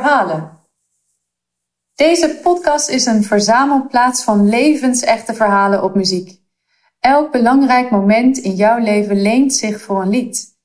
Verhalen. Deze podcast is een verzamelplaats van levensechte verhalen op muziek. Elk belangrijk moment in jouw leven leent zich voor een lied.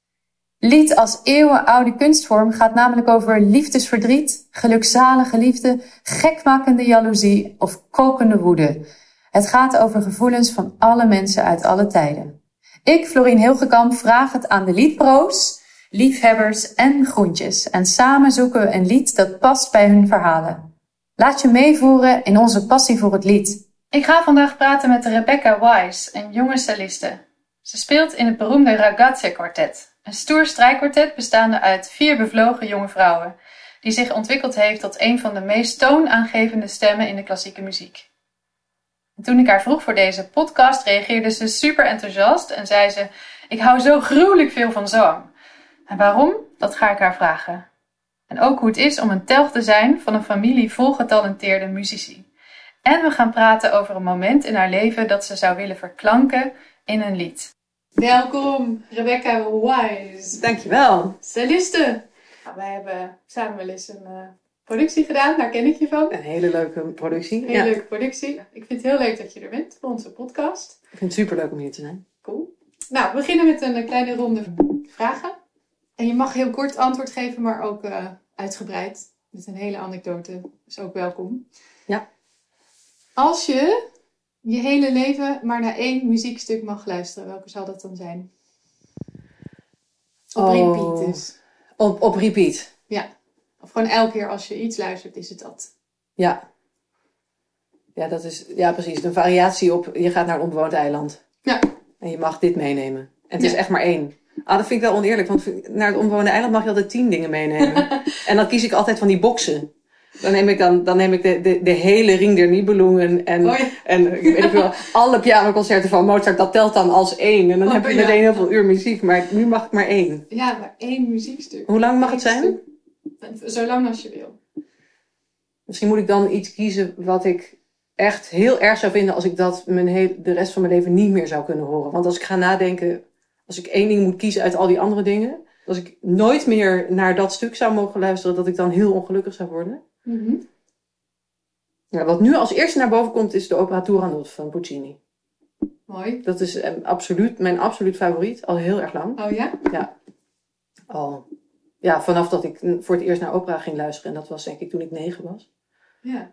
Lied als eeuwenoude kunstvorm gaat namelijk over liefdesverdriet, gelukzalige liefde, gekmakende jaloezie of kokende woede. Het gaat over gevoelens van alle mensen uit alle tijden. Ik, Florien Hilgekamp, vraag het aan de liedpro's liefhebbers en groentjes. En samen zoeken we een lied dat past bij hun verhalen. Laat je meevoeren in onze passie voor het lied. Ik ga vandaag praten met Rebecca Wise, een jonge celliste. Ze speelt in het beroemde Ragazze Quartet, een stoer strijkkwartet bestaande uit vier bevlogen jonge vrouwen, die zich ontwikkeld heeft tot een van de meest toonaangevende stemmen in de klassieke muziek. toen ik haar vroeg voor deze podcast, reageerde ze super enthousiast en zei ze: Ik hou zo gruwelijk veel van zang. En waarom? Dat ga ik haar vragen. En ook hoe het is om een telg te zijn van een familie vol getalenteerde muzici. En we gaan praten over een moment in haar leven dat ze zou willen verklanken in een lied. Welkom, Rebecca Wise. Dankjewel. Celliste. Nou, wij hebben samen wel eens een uh, productie gedaan, daar ken ik je van. Een hele leuke productie. Een hele leuke productie. Ik vind het heel leuk dat je er bent voor onze podcast. Ik vind het super leuk om hier te zijn. Cool. Nou, we beginnen met een kleine ronde vragen. En je mag heel kort antwoord geven, maar ook uh, uitgebreid. Met een hele anekdote. Dus ook welkom. Ja. Als je je hele leven maar naar één muziekstuk mag luisteren, welke zal dat dan zijn? Op oh. repeat dus. Op, op repeat? Ja. Of gewoon elke keer als je iets luistert, is het dat. Ja. Ja, dat is, ja precies. Een variatie op, je gaat naar een onbewoond eiland. Ja. En je mag dit meenemen. En het is echt maar één. Ah, dat vind ik wel oneerlijk, want naar het onbewoonde eiland mag je altijd tien dingen meenemen. en dan kies ik altijd van die boxen. Dan neem ik, dan, dan neem ik de, de, de hele Ring der Nibelungen en, oh en ik weet wel, alle pianoconcerten van Mozart, dat telt dan als één. En dan oh, heb je meteen heel veel uur muziek, maar nu mag ik maar één. Ja, maar één muziekstuk. Hoe lang mag het zijn? Zo lang als je wil. Misschien moet ik dan iets kiezen wat ik echt heel erg zou vinden als ik dat mijn de rest van mijn leven niet meer zou kunnen horen. Want als ik ga nadenken als ik één ding moet kiezen uit al die andere dingen, als ik nooit meer naar dat stuk zou mogen luisteren, dat ik dan heel ongelukkig zou worden. Mhm. ja, wat nu als eerste naar boven komt, is de opera Turandot van Puccini. Mooi. Dat is um, absoluut, mijn absoluut favoriet, al heel erg lang. Oh ja? Ja. Al, ja, vanaf dat ik voor het eerst naar opera ging luisteren. En dat was denk ik toen ik negen was. Ja.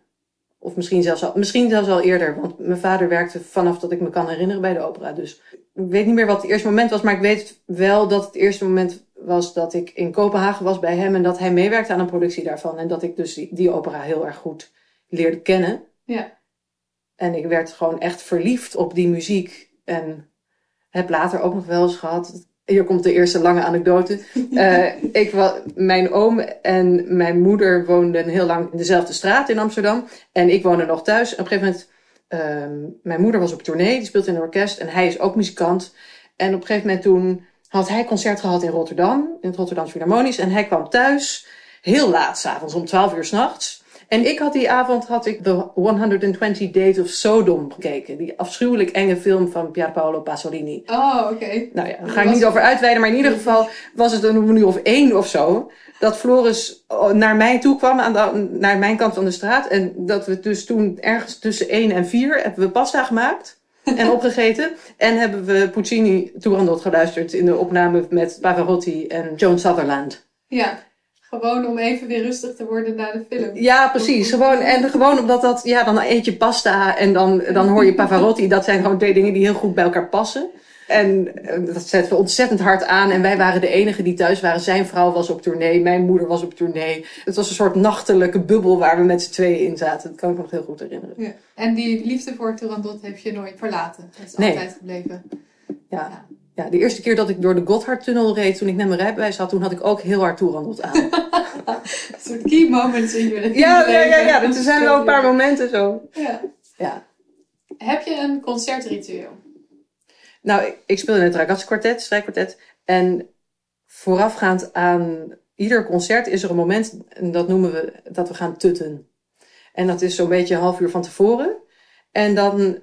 Of misschien zelfs, al, misschien zelfs al eerder. Want mijn vader werkte vanaf dat ik me kan herinneren bij de opera. Dus ik weet niet meer wat het eerste moment was. Maar ik weet wel dat het eerste moment was dat ik in Kopenhagen was bij hem. En dat hij meewerkte aan een productie daarvan. En dat ik dus die, die opera heel erg goed leerde kennen. Ja. En ik werd gewoon echt verliefd op die muziek. En heb later ook nog wel eens gehad hier komt de eerste lange anekdote. Uh, ik, mijn oom en mijn moeder woonden heel lang in dezelfde straat in Amsterdam. En ik woonde nog thuis. En op een gegeven moment, uh, mijn moeder was op tournee, die speelde in een orkest. En hij is ook muzikant. En op een gegeven moment toen had hij concert gehad in Rotterdam, in het Rotterdamse Philharmonisch. En hij kwam thuis, heel laat, s'avonds om 12 uur s'nachts. En ik had die avond had ik The 120 Days of Sodom gekeken. Die afschuwelijk enge film van Pierpaolo Pasolini. Oh, oké. Nou ja, daar ga ik niet over uitweiden. Maar in ieder geval was het een uur of één of zo. Dat Floris oh, naar mij toe kwam, aan de, naar mijn kant van de straat. En dat we dus toen ergens tussen één en vier hebben we pasta gemaakt. en opgegeten. En hebben we Puccini Turandot geluisterd in de opname met Pavarotti en Joan Sutherland. Ja. Gewoon om even weer rustig te worden na de film. Ja, precies. Gewoon, en gewoon omdat dat, ja, dan eet je pasta en dan, dan hoor je Pavarotti. Dat zijn gewoon twee dingen die heel goed bij elkaar passen. En eh, dat zetten we ontzettend hard aan. En wij waren de enigen die thuis waren. Zijn vrouw was op tournee, mijn moeder was op tournee. Het was een soort nachtelijke bubbel waar we met z'n tweeën in zaten. Dat kan ik me nog heel goed herinneren. Ja. En die liefde voor Turandot heeft je nooit verlaten. Dat is altijd gebleven. ja. Ja, de eerste keer dat ik door de Gotthardtunnel reed, toen ik net mijn rijbewijs had, toen had ik ook heel hard toerandeld aan. een soort key moments in je leven. Ja, ja, ja, ja. Er zijn wel een paar momenten zo. Ja. ja. Heb je een concertritueel? Nou, ik, ik speel in het Ragazzi Quartet, strijkkwartet. En voorafgaand aan ieder concert is er een moment, en dat noemen we, dat we gaan tutten. En dat is zo'n beetje een half uur van tevoren. En dan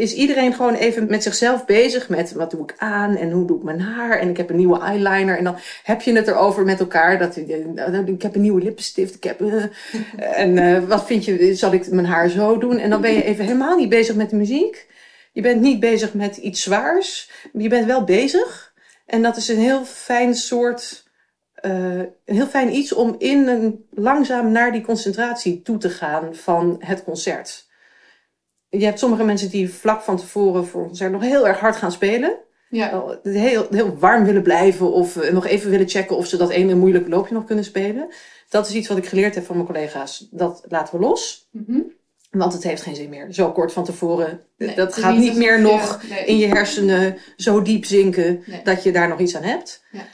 is iedereen gewoon even met zichzelf bezig met wat doe ik aan en hoe doe ik mijn haar en ik heb een nieuwe eyeliner. En dan heb je het erover met elkaar dat ik heb een nieuwe lippenstift ik heb uh, en uh, wat vind je zal ik mijn haar zo doen? En dan ben je even helemaal niet bezig met de muziek. Je bent niet bezig met iets zwaars je bent wel bezig. En dat is een heel fijn soort uh, een heel fijn iets om in een langzaam naar die concentratie toe te gaan van het concert je hebt sommige mensen die vlak van tevoren voor concert nog heel erg hard gaan spelen. Ja. Heel, heel warm willen blijven of uh, nog even willen checken of ze dat ene moeilijke loopje nog kunnen spelen. Dat is iets wat ik geleerd heb van mijn collega's. Dat laten we los. Mm Want het heeft geen zin meer. Zo kort van tevoren. Nee, dat gaat niet, meer nog nee. in je hersenen zo diep zinken nee. dat je daar nog iets aan hebt. Ja.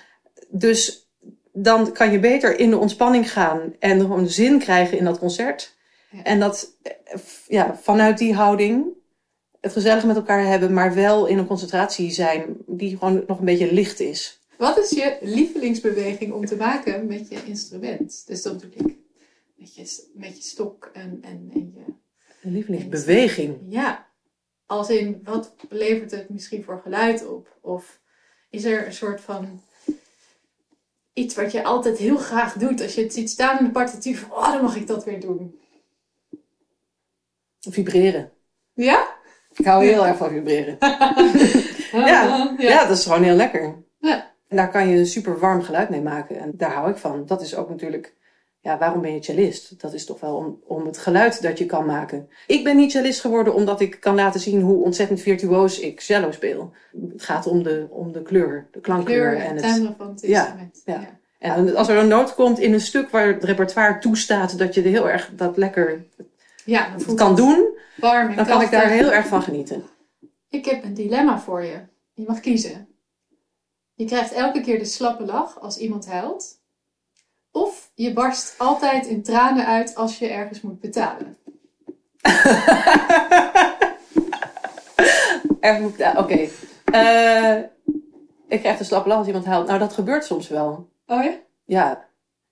Dus dan kan je beter in de ontspanning gaan en gewoon zin krijgen in dat concert. En dat ja, vanuit die houding het gezellig met elkaar hebben, maar wel in een concentratie zijn die gewoon nog een beetje licht is. Wat is je lievelingsbeweging om te maken met je instrument? Dus dat bedoel ik met je, met je stok en, en, en je. Een lievelingsbeweging? Ja. Als in, wat levert het misschien voor geluid op? Of is er een soort van iets wat je altijd heel graag doet als je het ziet staan in de partituur van, oh, dan mag ik dat weer doen vibreren. Ja? Ik hou heel erg van vibreren. ja, ja. dat is gewoon heel lekker. Ja. En daar kan je een super warm geluid mee maken. En daar hou ik van. Dat is ook natuurlijk, ja, waarom ben je cellist? Dat is toch wel om, om het geluid dat je kan maken. Ik ben niet cellist geworden omdat ik kan laten zien hoe ontzettend virtuoos ik cello speel. Het gaat om de, om de kleur, de klankkleur. Kleur, en het van het instrument. Ja, ja. En als er een noot komt in een stuk waar het repertoire toestaat dat je er heel erg dat lekker ja, dat kan doen, warm dan kan ik daar heel erg van genieten. Ik heb een dilemma voor je. Je mag kiezen. Je krijgt elke keer de slappe lach als iemand huilt. Of je barst altijd in tranen uit als je ergens moet betalen. Ergens moet betalen, oké. Eh, ik krijg de slappe lach als iemand huilt. Nou, dat gebeurt soms wel. Oh ja? Ja.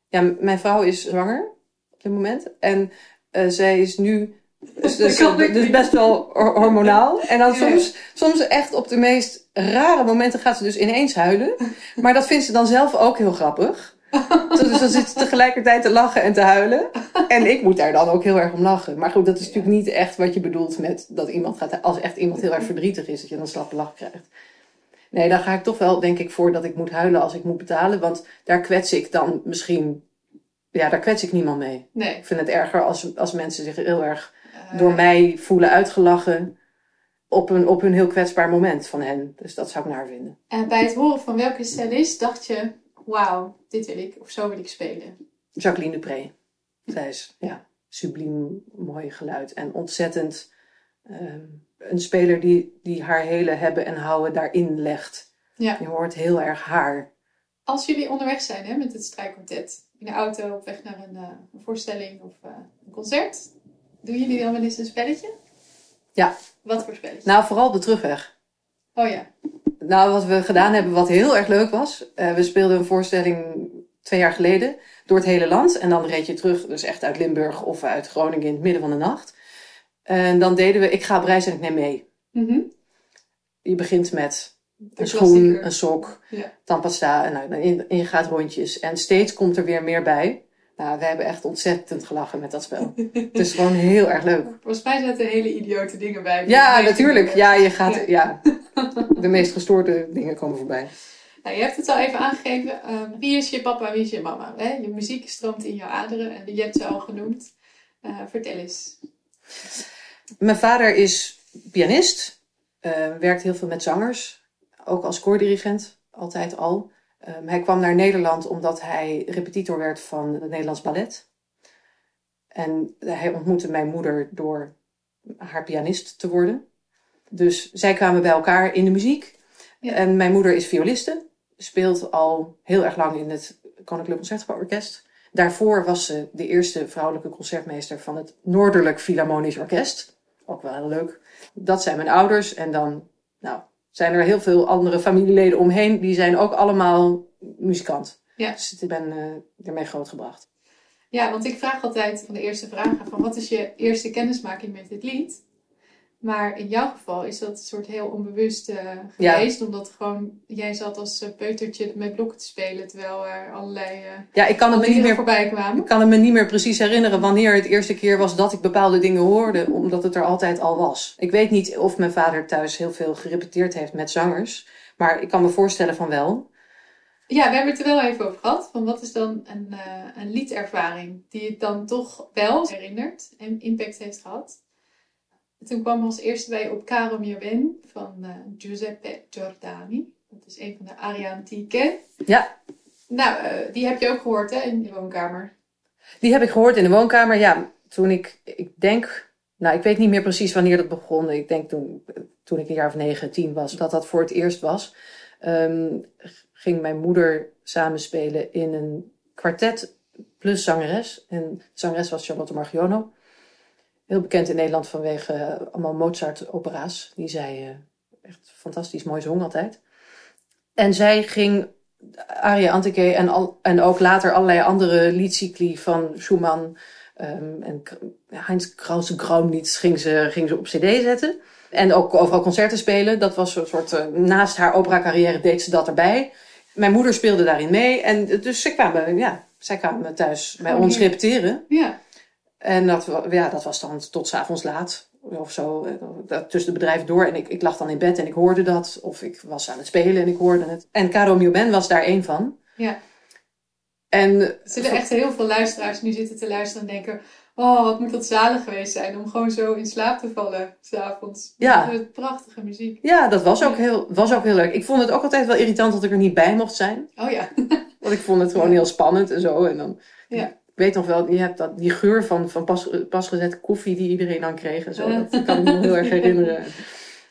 Ja, mijn vrouw is zwanger op dit moment. En uh, zij is nu dus, dus, dus, best wel hormonaal. En dan soms, soms echt op de meest rare momenten gaat ze dus ineens huilen. Maar dat vindt ze dan zelf ook heel grappig. Dus dan zit ze tegelijkertijd te lachen en te huilen. En ik moet daar dan ook heel erg om lachen. Maar goed, dat is natuurlijk niet echt wat je bedoelt met dat iemand gaat... Als echt iemand heel erg verdrietig is, dat je dan een slappe lach krijgt. Nee, dan ga ik toch wel, denk ik, voor dat ik moet huilen als ik moet betalen. Want daar kwets ik dan misschien ja, daar kwets ik niemand mee. Nee. Ik vind het erger als, als mensen zich heel erg door mij voelen uitgelachen op een, op een heel kwetsbaar moment van hen. Dus dat zou ik naar vinden. En bij het horen van welke cellist dacht je, wauw, dit wil ik, of zo wil ik spelen? Jacqueline Dupré. Zij is, ja, subliem mooi geluid en ontzettend um, een speler die, die haar hele hebben en houden daarin legt. Ja. Je hoort heel erg haar. Als jullie onderweg zijn hè, met het strijkkwartet, in de auto op weg naar een, uh, een voorstelling of uh, een concert, doen jullie dan wel eens een spelletje? Ja. Wat voor spelletje? Nou, vooral de terugweg. Oh ja. Nou, wat we gedaan hebben, wat heel erg leuk was. Uh, we speelden een voorstelling twee jaar geleden door het hele land. En dan reed je terug, dus echt uit Limburg of uit Groningen in het midden van de nacht. En dan deden we, ik ga op reis en ik neem mee. Mm -hmm. Je begint met een schoen, een sok, ja. tandpasta. En, nou, en je gaat rondjes. En steeds komt er weer meer bij. Nou, we hebben echt ontzettend gelachen met dat spel. het is gewoon heel erg leuk. Volgens mij zaten hele idiote dingen bij. Ja, natuurlijk. Ja, je gaat, ja. de meest gestoorde dingen komen voorbij. Nou, je hebt het al even aangegeven. Um, wie is je papa, wie is je mama? Hè? Je muziek stroomt in jouw aderen en je hebt ze al genoemd. Uh, vertel eens. Mijn vader is pianist. Uh, werkt heel veel met zangers ook als koordirigent, altijd al. Um, hij kwam naar Nederland omdat hij repetitor werd van het Nederlands Ballet. En hij ontmoette mijn moeder door haar pianist te worden. Dus zij kwamen bij elkaar in de muziek. En mijn moeder is violiste, speelt al heel erg lang in het Koninklijk Concertgebouworkest. Daarvoor was ze de eerste vrouwelijke concertmeester van het Noordelijk Philharmonisch Orkest. Ook wel heel leuk. Dat zijn mijn ouders. En dan, nou, zijn er heel veel andere familieleden omheen. Die zijn ook allemaal muzikant. Ja. Dus ik ben uh, ermee grootgebracht. Ja, want ik vraag altijd van de eerste vragen van wat is je eerste kennismaking met dit lied? Maar in jouw geval is dat een soort heel onbewust uh, geweest. Omdat gewoon, jij zat als uh, peutertje met blokken te spelen. Terwijl er allerlei uh, ja, ik kan het me niet meer voorbij kwamen. Ik kan het me niet meer precies herinneren wanneer het eerste keer was dat ik bepaalde dingen hoorde. Omdat het er altijd al was. Ik weet niet of mijn vader thuis heel veel gerepeteerd heeft met zangers. Maar ik kan me voorstellen van wel. Ja, we hebben het er wel even over gehad. Van wat is dan een, een liedervaring die je dan toch wel herinnert en impact heeft gehad? Toen kwam als eerste bij op Caro mio ben van uh, Giuseppe Giordani. Dat is een van de aria antiche. Ja. Nou, uh, die heb je ook gehoord hè, in de woonkamer. Die heb ik gehoord in de woonkamer, ja. Toen ik, ik denk, nou ik weet niet meer precies wanneer dat begon. Ik denk toen, toen ik een jaar of negen, tien was, dat dat voor het eerst was. Um, ging mijn moeder samenspelen in een kwartet plus zangeres. En zangeres was Charlotte Margiono heel bekend in Nederland vanwege uh, allemaal Mozart-opera's. Die zij uh, echt fantastisch mooi zong altijd. En zij ging aria antiche en, al, en ook later allerlei andere liedcycli van Schumann um, en Heinz Krause Graumlieds ging ze, ging ze op cd zetten. En ook overal concerten spelen. Dat was een soort, uh, naast haar opera-carrière deed ze dat erbij. Mijn moeder speelde daarin mee. En dus zij kwamen, ja, zij kwamen thuis bij oh, ons repeteren. Ja. En dat, ja, dat was dan tot s'avonds laat of zo, eh, tussen de bedrijven door. En ik, ik lag dan in bed en ik hoorde dat. Of ik was aan het spelen en ik hoorde het. En Caro Mio was daar één van. Ja. En, er zitten echt heel veel luisteraars nu zitten te luisteren en denken... Oh, wat moet dat zalig geweest zijn om gewoon zo in slaap te vallen s'avonds. Ja. Met prachtige muziek. Ja, dat was ook, heel, was ook heel leuk. Ik vond het ook altijd wel irritant dat ik er niet bij mocht zijn. Oh ja. Want ik vond het gewoon heel spannend en zo. En dan, ja weet nog wel, je hebt dat, die geur van, van pas, pasgezet koffie die iedereen dan kreeg en zo. Dat kan ik me heel erg herinneren.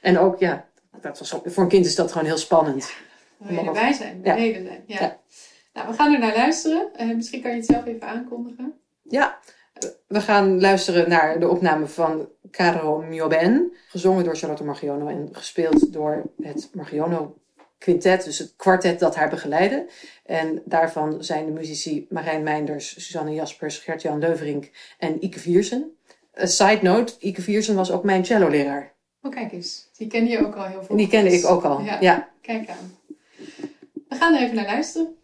En ook, ja, dat was ook, voor een kind is dat gewoon heel spannend. Ja, wil je erbij zijn, beneden zijn. Ja. Nou, we gaan er naar luisteren. Uh, misschien kan je het zelf even aankondigen. Ja, we gaan luisteren naar de opname van Caro Mio Ben, gezongen door Charlotte Margiono en gespeeld door het Margiono quintet, dus het kwartet dat haar begeleidde. En daarvan zijn de muzici Marijn Meinders, Suzanne Jaspers, Gert-Jan Leuverink en Ike Viersen. A side note, Ike Viersen was ook mijn cello-leraar. Oh, kijk eens. Die ken je ook al heel veel. Die kende ik ook al, ja. ja. Kijk aan. We gaan er even naar luisteren.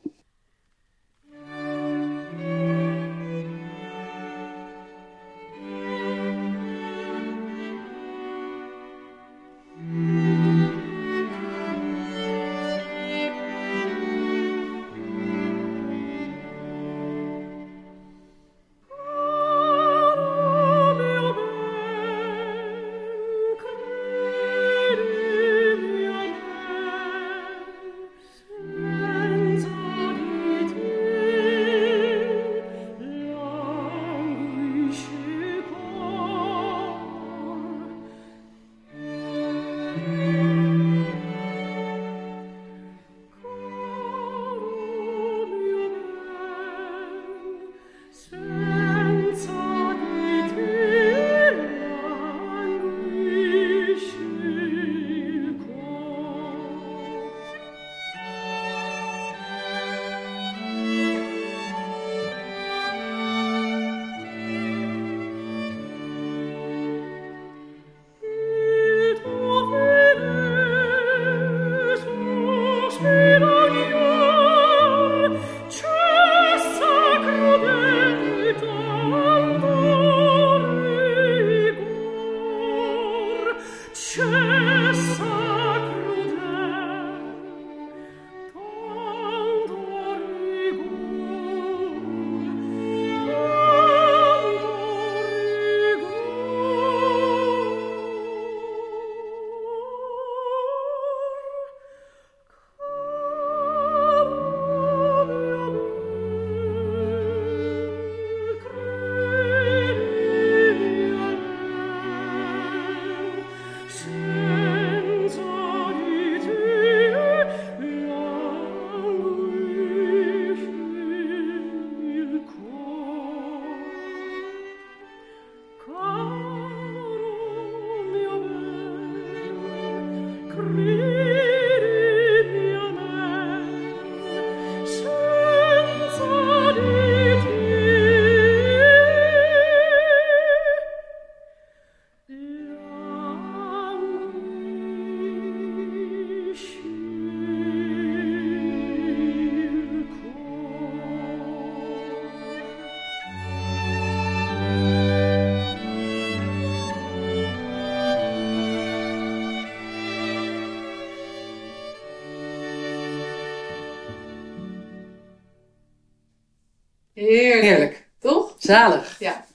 Zalig. Ja,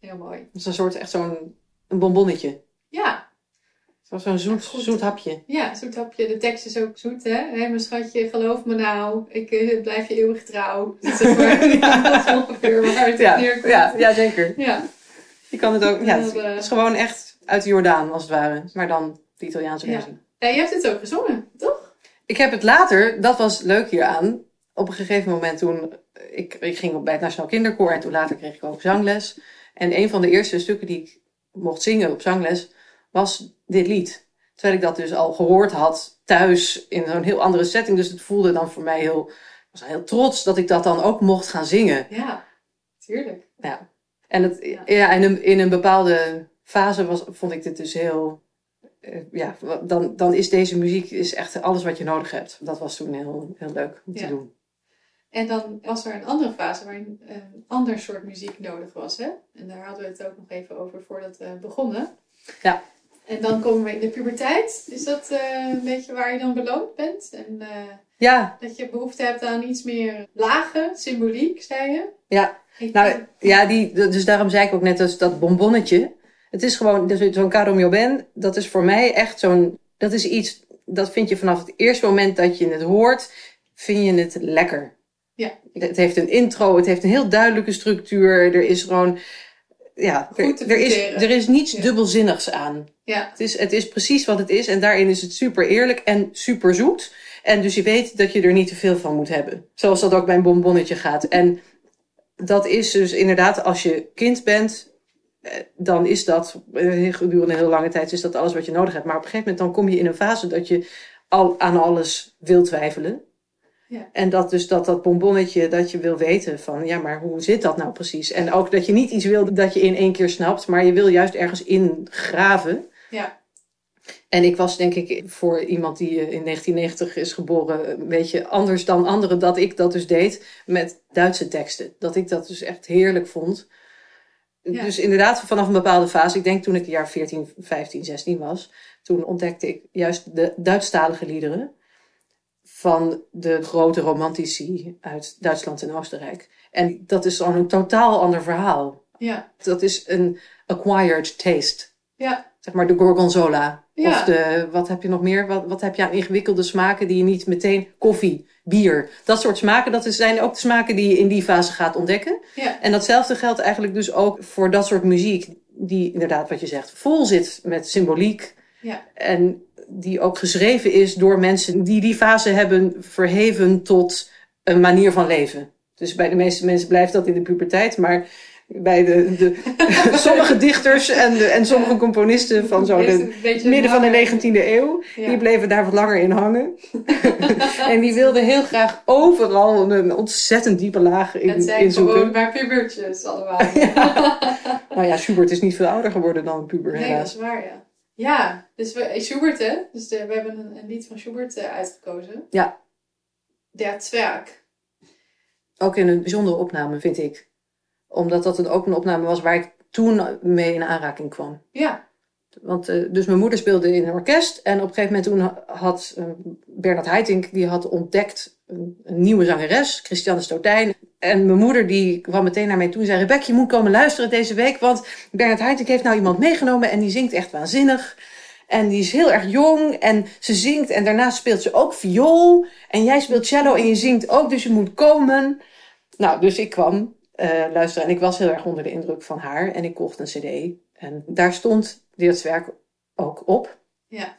heel mooi. Het is een soort, echt zo'n een bonbonnetje. Ja, Zo'n zo'n zoet, zoet hapje. ja, zoet hapje. De tekst is ook zoet, hè? Hé, mijn schatje, geloof me nou. Ik eh, blijf je eeuwig trouw. Dat is, maar, Ja. dat is ongeveer waar het Ja, neerkomt. ja, ja, zeker. Ja. Je kan het ook, ja, het Dat, eh, is gewoon echt uit de Jordaan als het ware. Maar dan de Italiaanse Ja. versie. Ja, je hebt het ook gezongen, toch? Ik heb het later, dat was leuk hieraan. Op een gegeven moment toen, ik, ik ging op bij het Nationaal Kinderkoor en toen later kreeg ik ook zangles. En een van de eerste stukken die ik mocht zingen op zangles was dit lied. Terwijl ik dat dus al gehoord had thuis in zo'n heel andere setting. Dus het voelde dan voor mij heel, ik was heel trots dat ik dat dan ook mocht gaan zingen. Ja, tuurlijk. Ja. En het, Ja. ja. in, een, in een bepaalde fase was, vond ik dit dus heel. eh, ja, dan, dan is deze muziek is echt alles wat je nodig hebt. Dat was toen heel, heel leuk om te Ja. doen. En dan was er een andere fase waarin een ander soort muziek nodig was, hè? En daar hadden we het ook nog even over voordat we begonnen. Ja. En dan komen we in de puberteit. Is dat eh, een beetje waar je dan beloond bent? En eh, Ja, dat je behoefte hebt aan iets meer lage symboliek, zei je? ja. Ik Nou, ja die, dus daarom zei ik ook net dus dat bonbonnetje. Het is gewoon, dus zo'n Caro Ben, dat is voor mij echt zo'n, dat is iets, dat vind je vanaf het eerste moment dat je het hoort, vind je het lekker. Ja. Het heeft een intro, het heeft een heel duidelijke structuur, er is gewoon, ja, er, Goed er, is, er is niets Ja. dubbelzinnigs aan. ja, Het is, het is precies wat het is en daarin is het super eerlijk en super zoet. En dus je weet dat je er niet te veel van moet hebben. Zoals dat ook bij een bonbonnetje gaat. En dat is dus inderdaad, als je kind bent, eh, dan is dat eh, gedurende een heel lange tijd is dat alles wat je nodig hebt. Maar op een gegeven moment dan kom je in een fase dat je al aan alles wil twijfelen. Ja. En dat dus dat, dat bonbonnetje, dat je wil weten van, ja, maar hoe zit dat nou precies? En ook dat je niet iets wil dat je in één keer snapt, maar je wil juist ergens ingraven. ja, En ik was denk ik voor iemand die eh, in 1990 is geboren een beetje anders dan anderen dat ik dat dus deed met Duitse teksten. Dat ik dat dus echt heerlijk vond. Ja. Dus inderdaad vanaf een bepaalde fase, ik denk toen ik een jaar 14, 15, 16 was, toen ontdekte ik juist de Duitsstalige liederen van de grote romantici uit Duitsland en Oostenrijk. En dat is gewoon een totaal ander verhaal. ja, Dat is een acquired taste ja, zeg maar de gorgonzola. Ja. Of de, wat heb je nog meer? Wat, wat heb je aan ingewikkelde smaken die je niet meteen, koffie, bier. Dat soort smaken, dat zijn ook de smaken die je in die fase gaat ontdekken. ja, En datzelfde geldt eigenlijk dus ook voor dat soort muziek, die inderdaad wat je zegt, vol zit met symboliek. ja, En die ook geschreven is door mensen die die fase hebben verheven tot een manier van leven. Dus bij de meeste mensen blijft dat in de puberteit, maar bij de, de sommige dichters en, de, en sommige componisten van zo de midden van de langer- 19e eeuw, Ja. die bleven daar wat langer in hangen. en die wilden heel graag overal een ontzettend diepe laag in, Het zijn in zoeken. gewoon maar pubertjes allemaal. Nou ja, Schubert is niet veel ouder geworden dan een puber Nee, dat is waar, ja. Ja, dus we, Schubert, hè? Dus de- we hebben een, een lied van Schubert eh, uitgekozen. Ja. Der Zwerg. Ook in een bijzondere opname, vind ik. Omdat dat een, ook een opname was waar ik toen mee in aanraking kwam. Ja, Want, eh, dus mijn moeder speelde in een orkest. En op een gegeven moment toen ha- had eh, Bernard Haitink, die had ontdekt een, een nieuwe zangeres, Christiane Stotijn. En mijn moeder die kwam meteen naar mij toe en zei, Rebecca, je moet komen luisteren deze week. Want Bernard Haitink heeft nou iemand meegenomen en die zingt echt waanzinnig. En die is heel erg jong en ze zingt en daarnaast speelt ze ook viool. En jij speelt cello en je zingt ook, dus je moet komen. Nou, dus ik kwam eh, luisteren en ik was heel erg onder de indruk van haar. En ik kocht een cd en daar stond dit werk ook op. ja,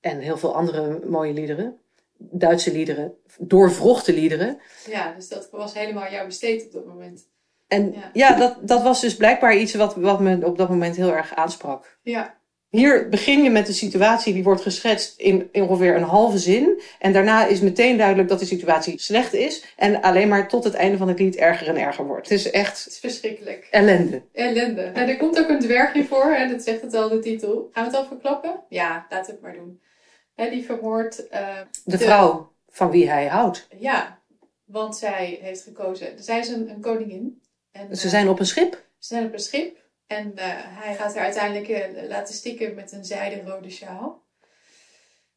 En heel veel andere mooie liederen. Duitse liederen, doorvrochte liederen. ja. Dus dat was helemaal jou besteed op dat moment. En Ja. ja, dat, dat was dus blijkbaar iets wat, wat me op dat moment heel erg aansprak. Ja, Hier begin je met de situatie die wordt geschetst in, in ongeveer een halve zin. En daarna is meteen duidelijk dat de situatie slecht is. En alleen maar tot het einde van het lied erger en erger wordt. Het is echt het is verschrikkelijk. ellende. Ellende. En er komt ook een dwergje voor, hè? dat zegt het al de titel. Gaan we het al verklappen? Ja, laten we het maar doen. Hè, die vermoordt, eh, De vrouw van wie hij houdt. ja, want zij heeft gekozen. Zij is een, een koningin. En, Ze eh, zijn op een schip. Ze zijn op een schip en eh, hij gaat haar uiteindelijk laten stikken met een zijden rode sjaal.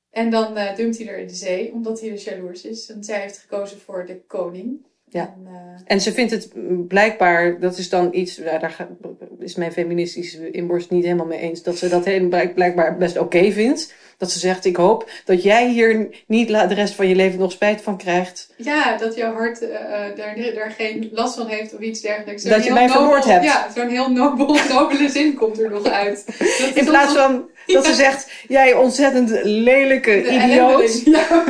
En dan eh dumpt hij er in de zee, omdat hij dus jaloers is. En zij heeft gekozen voor de koning. Ja. En, En ze vindt het blijkbaar, dat is dan iets, daar is mijn feministische inborst niet helemaal mee eens, dat ze dat blijkbaar best oké vindt. Dat ze zegt, ik hoop dat jij hier niet de rest van je leven nog spijt van krijgt. ja, dat jouw hart eh, eh, daar, daar geen last van heeft of iets dergelijks. Dat je mij vermoord hebt. Ja, zo'n heel nobel, nobele zin komt er nog uit. Dat In plaats van dat ze zegt, jij ontzettend lelijke de idioot. Ja.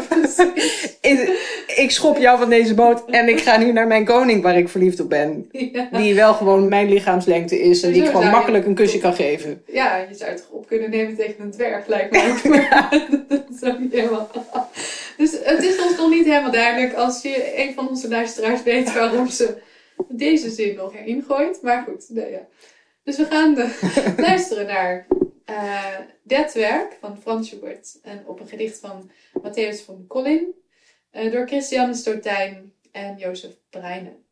Ik- Ik schop jou van deze boot en ik ga nu naar mijn koning waar ik verliefd op ben. Ja. Die wel gewoon mijn lichaamslengte is en die ik gewoon makkelijk een kusje kan geven. Ja, je zou het op kunnen nemen tegen een dwerg, lijkt me dat is ook niet helemaal. Dus het is ons nog niet helemaal duidelijk als je een van onze luisteraars weet waarom ze deze zin nog erin gooit. Maar goed, nee, ja. Dus we gaan de- luisteren naar eh Dat werk van Frans Schubert en op een gedicht van Matthäus van Collin eh, door Christiane Stotijn en Jozef Breinen.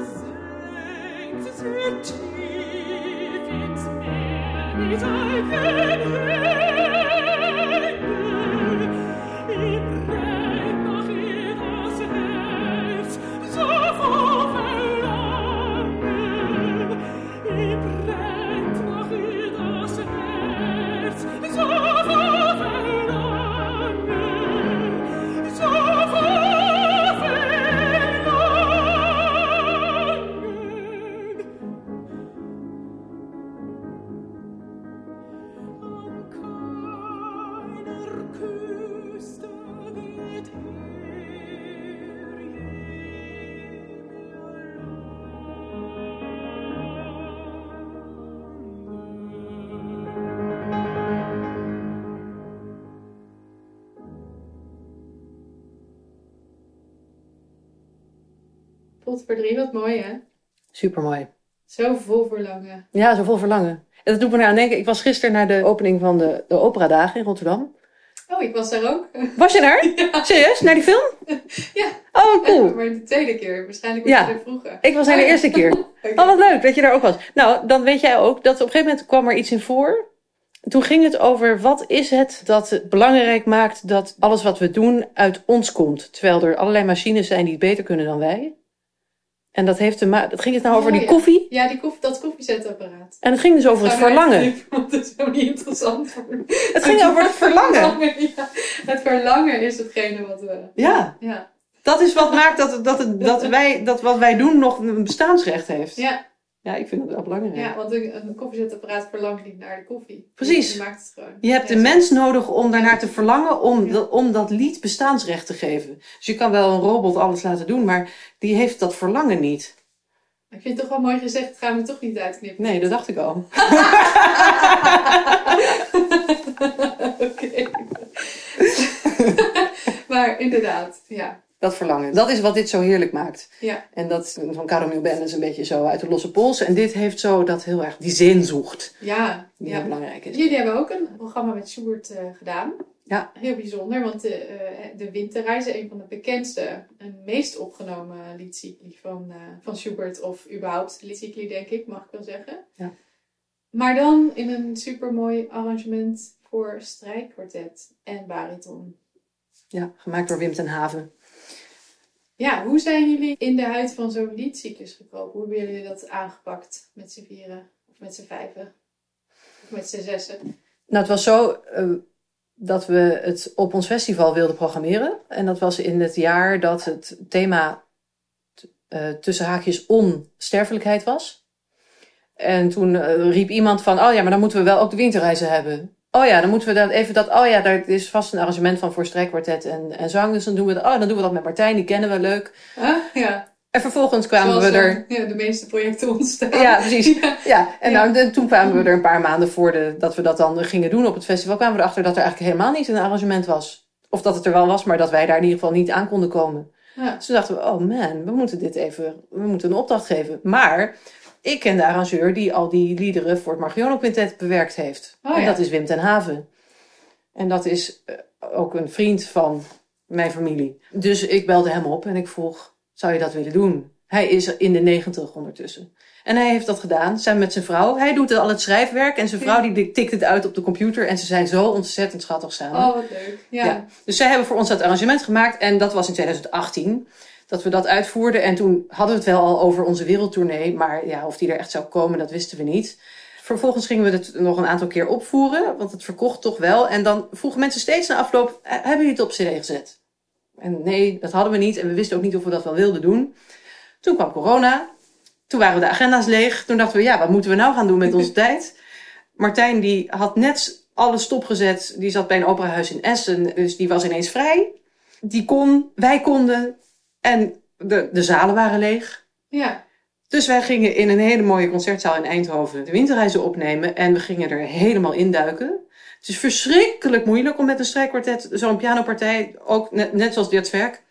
sinkt, sinkt tief ins Meer, Potverdrie, wat mooi hè? Supermooi. Zo vol verlangen. Ja, zo vol verlangen. En dat doet me nou aan denken. Ik was gisteren naar de opening van de, de Operadagen in Rotterdam. Oh, ik was daar ook. Was je daar? Serieus? Naar die film? Ja. Oh, cool. Maar de tweede keer, waarschijnlijk was Ja. je er vroeger. Ik was daar de eerste keer. Oké. Oh, wat leuk dat je daar ook was. Nou, dan weet jij ook dat op een gegeven moment kwam er iets in voor. Toen ging het over wat is het dat het belangrijk maakt dat alles wat we doen uit ons komt. Terwijl er allerlei machines zijn die het beter kunnen dan wij. En dat heeft te maken. Dat ging het nou over Oh, die ja. koffie. Ja, die koffie, dat koffiezetapparaat. En het ging dus over het verlangen. het is helemaal niet interessant. voor Het ging over het verlangen. Ja. Het verlangen is hetgene wat we... Ja, Ja. dat is wat maakt dat, dat, dat, wij, dat wat wij doen nog een bestaansrecht heeft. Ja, Ja, ik vind dat wel belangrijk. ja, want een, een koffiezetapparaat verlangt niet naar de koffie. Precies. Je maakt het gewoon. Je hebt de mens nodig om daarnaar te verlangen, om, Ja. om dat lied bestaansrecht te geven. Dus je kan wel een robot alles laten doen, maar die heeft dat verlangen niet. Ik vind het toch wel mooi gezegd, het gaan we toch niet uitknippen. Nee, dat dacht ik al. Oké. maar inderdaad, ja. Dat verlangen. Dat is wat dit zo heerlijk maakt. Ja, En dat van Caramel Ben is een beetje zo uit de losse pols. En dit heeft zo dat heel erg die zinzoekt ja. die ja. heel belangrijk is. Jullie hebben ook een programma met Schubert eh, gedaan. Ja. Heel bijzonder, want de, eh, de Winterreizen, een van de bekendste en meest opgenomen liedcycli van, eh, van Schubert. Of überhaupt liedcycli, denk ik, mag ik wel zeggen. Ja. Maar dan in een supermooi arrangement voor strijkkwartet en bariton. Ja, gemaakt door Wim ten Haven. Ja, hoe zijn jullie in de huid van zo'n liedcyclus gekropen? Hoe hebben jullie dat aangepakt met z'n vieren? Of met z'n vijven? Of met z'n zessen? Nou, het was zo eh, dat we het op ons festival wilden programmeren. En dat was in het jaar dat het thema eh, tussen haakjes onsterfelijkheid was. En toen eh, riep iemand van, oh ja, maar dan moeten we wel ook de winterreizen hebben. Oh ja, dan moeten we dat even dat, oh ja, daar is vast een arrangement van voor strijkkwartet en, en zang. Dus dan doen we dat, oh, dan doen we dat met Martijn, die kennen we leuk. Ah, ja. En vervolgens kwamen Zoals we er... eh, ja, de meeste projecten ontstaan. Ja, precies. Ja, en Ja. Nou, toen kwamen we er een paar maanden voor de, dat we dat dan gingen doen op het festival, kwamen we erachter dat er eigenlijk helemaal niet een arrangement was. Of dat het er wel was, maar dat wij daar in ieder geval niet aan konden komen. Ja. Dus toen dachten we, oh man, we moeten dit even, we moeten een opdracht geven. Maar ik ken de arrangeur die al die liederen voor het Margiono Quintet bewerkt heeft. Oh, en ja. dat is Wim ten Haven. En dat is eh, ook een vriend van mijn familie. Dus ik belde hem op en ik vroeg, zou je dat willen doen? Hij is in de negentig ondertussen. En hij heeft dat gedaan, samen met zijn vrouw. Hij doet al het schrijfwerk en zijn vrouw die tikt het uit op de computer. En ze zijn zo ontzettend schattig samen. Oh, wat leuk. Ja. Ja. Dus zij hebben voor ons dat arrangement gemaakt. En dat was in 2018 dat we dat uitvoerden. En toen hadden we het wel al over onze wereldtournee. Maar ja, of die er echt zou komen, dat wisten we niet. Vervolgens gingen we het nog een aantal keer opvoeren. Want het verkocht toch wel. En dan vroegen mensen steeds na afloop, "Eh, hebben jullie het op cd gezet? En nee, dat hadden we niet. En we wisten ook niet of we dat wel wilden doen. Toen kwam corona. Toen waren de agenda's leeg. Toen dachten we, ja, wat moeten we nou gaan doen met onze tijd? Martijn die had net alles stopgezet. Die zat bij een operahuis in Essen. Dus die was ineens vrij. Die kon, wij konden. En de, de zalen waren leeg. ja. Dus wij gingen in een hele mooie concertzaal in Eindhoven de winterreizen opnemen. En we gingen er helemaal induiken. Het is verschrikkelijk moeilijk om met een strijkkwartet zo'n pianopartij, ook net, net zoals dit werk,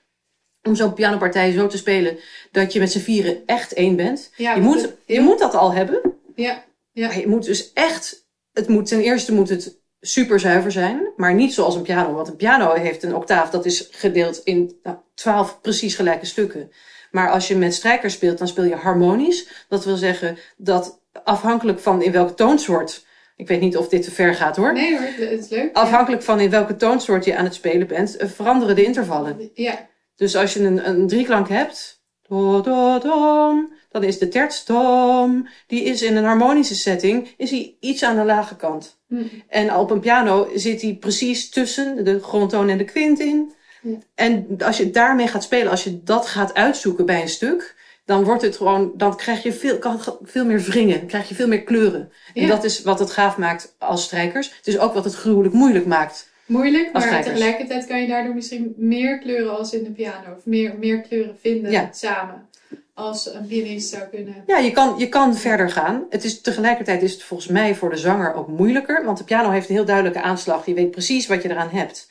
om zo'n pianopartij zo te spelen dat je met z'n vieren echt één bent. Ja, je, moet, het- je moet dat al hebben. Ja. Ja. Maar je moet dus echt, het moet, ten eerste moet het super zuiver zijn, maar niet zoals een piano. Want een piano heeft een octaaf, dat is gedeeld in nou, twaalf precies gelijke stukken. Maar als je met strijkers speelt, dan speel je harmonisch. Dat wil zeggen dat afhankelijk van in welke toonsoort, ik weet niet of dit te ver gaat hoor. Nee hoor, het is leuk. Afhankelijk van in welke toonsoort je aan het spelen bent, eh, veranderen de intervallen. Ja. Dus als je een, een drieklank hebt, do, do, dom, dan is de tertstom, die is in een harmonische setting, is hij iets aan de lage kant. Hm. En op een piano zit hij precies tussen de grondtoon en de kwint in. Ja. En als je daarmee gaat spelen, als je dat gaat uitzoeken bij een stuk, dan wordt het gewoon, dan krijg je veel, kan veel meer wringen, dan krijg je veel meer kleuren. En dat is wat het gaaf maakt als strijkers. Het is ook wat het gruwelijk moeilijk maakt. Moeilijk, maar strijkers. tegelijkertijd kan je daardoor misschien meer kleuren als in de piano. Of meer, meer kleuren vinden Ja. samen. Als een pianist zou kunnen. Ja, je kan, je kan verder gaan. Het is, tegelijkertijd is het volgens mij voor de zanger ook moeilijker. Want de piano heeft een heel duidelijke aanslag. Je weet precies wat je eraan hebt.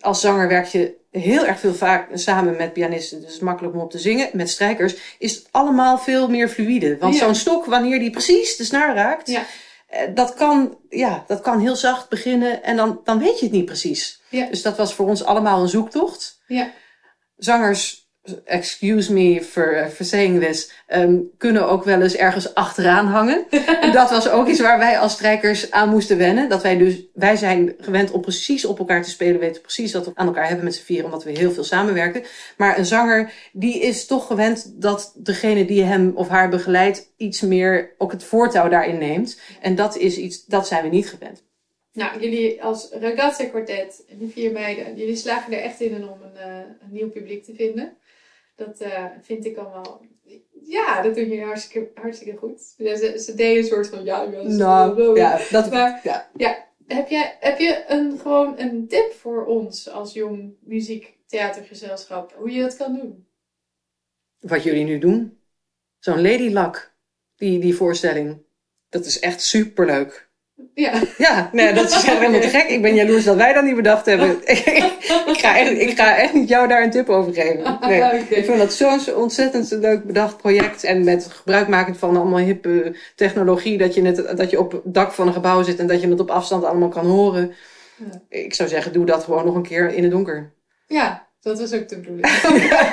Als zanger werk je heel erg veel vaak samen met pianisten. Dus het is makkelijk om op te zingen. Met strijkers is het allemaal veel meer fluïde. Want Ja. zo'n stok, wanneer die precies de snaar raakt... Ja. eh, Dat kan, ja, dat kan heel zacht beginnen en dan, dan weet je het niet precies. Ja. Dus dat was voor ons allemaal een zoektocht Ja. zangers, excuse me for, for saying this, ehm, kunnen ook wel eens ergens achteraan hangen. en dat was ook iets waar wij als strijkers aan moesten wennen. Dat wij dus, wij zijn gewend om precies op elkaar te spelen, weten precies wat we aan elkaar hebben met z'n vieren, omdat we heel veel samenwerken. Maar een zanger, die is toch gewend dat degene die hem of haar begeleidt, iets meer ook het voortouw daarin neemt. En dat is iets, dat zijn we niet gewend. Nou, jullie als Ragazza Quartet, die vier meiden, jullie slagen er echt in om een, eh, een nieuw publiek te vinden. Dat eh, vind ik allemaal. Ja, dat doen jullie hartstikke, hartstikke goed. Ze, ze deden een soort van. Ja, ja, Nou, ja, dat, Maar- ja. Heb je, heb je een, gewoon een tip voor ons als jong muziektheatergezelschap? Hoe je dat kan doen? wat jullie nu doen. Zo'n Lady Luck, die, die voorstelling. Dat is echt superleuk. Ja, Ja, nee, dat is helemaal te gek. Ik ben jaloers dat wij dat niet bedacht hebben. ik, ga echt, ik ga echt niet jou daar een tip over geven. Nee. Ik vind dat zo'n ontzettend leuk bedacht project. En met gebruikmakend van allemaal hippe technologie. Dat je, net, dat je op het dak van een gebouw zit en dat je het op afstand allemaal kan horen. Ja. Ik zou zeggen, doe dat gewoon nog een keer in het donker. ja, dat was ook de bedoeling.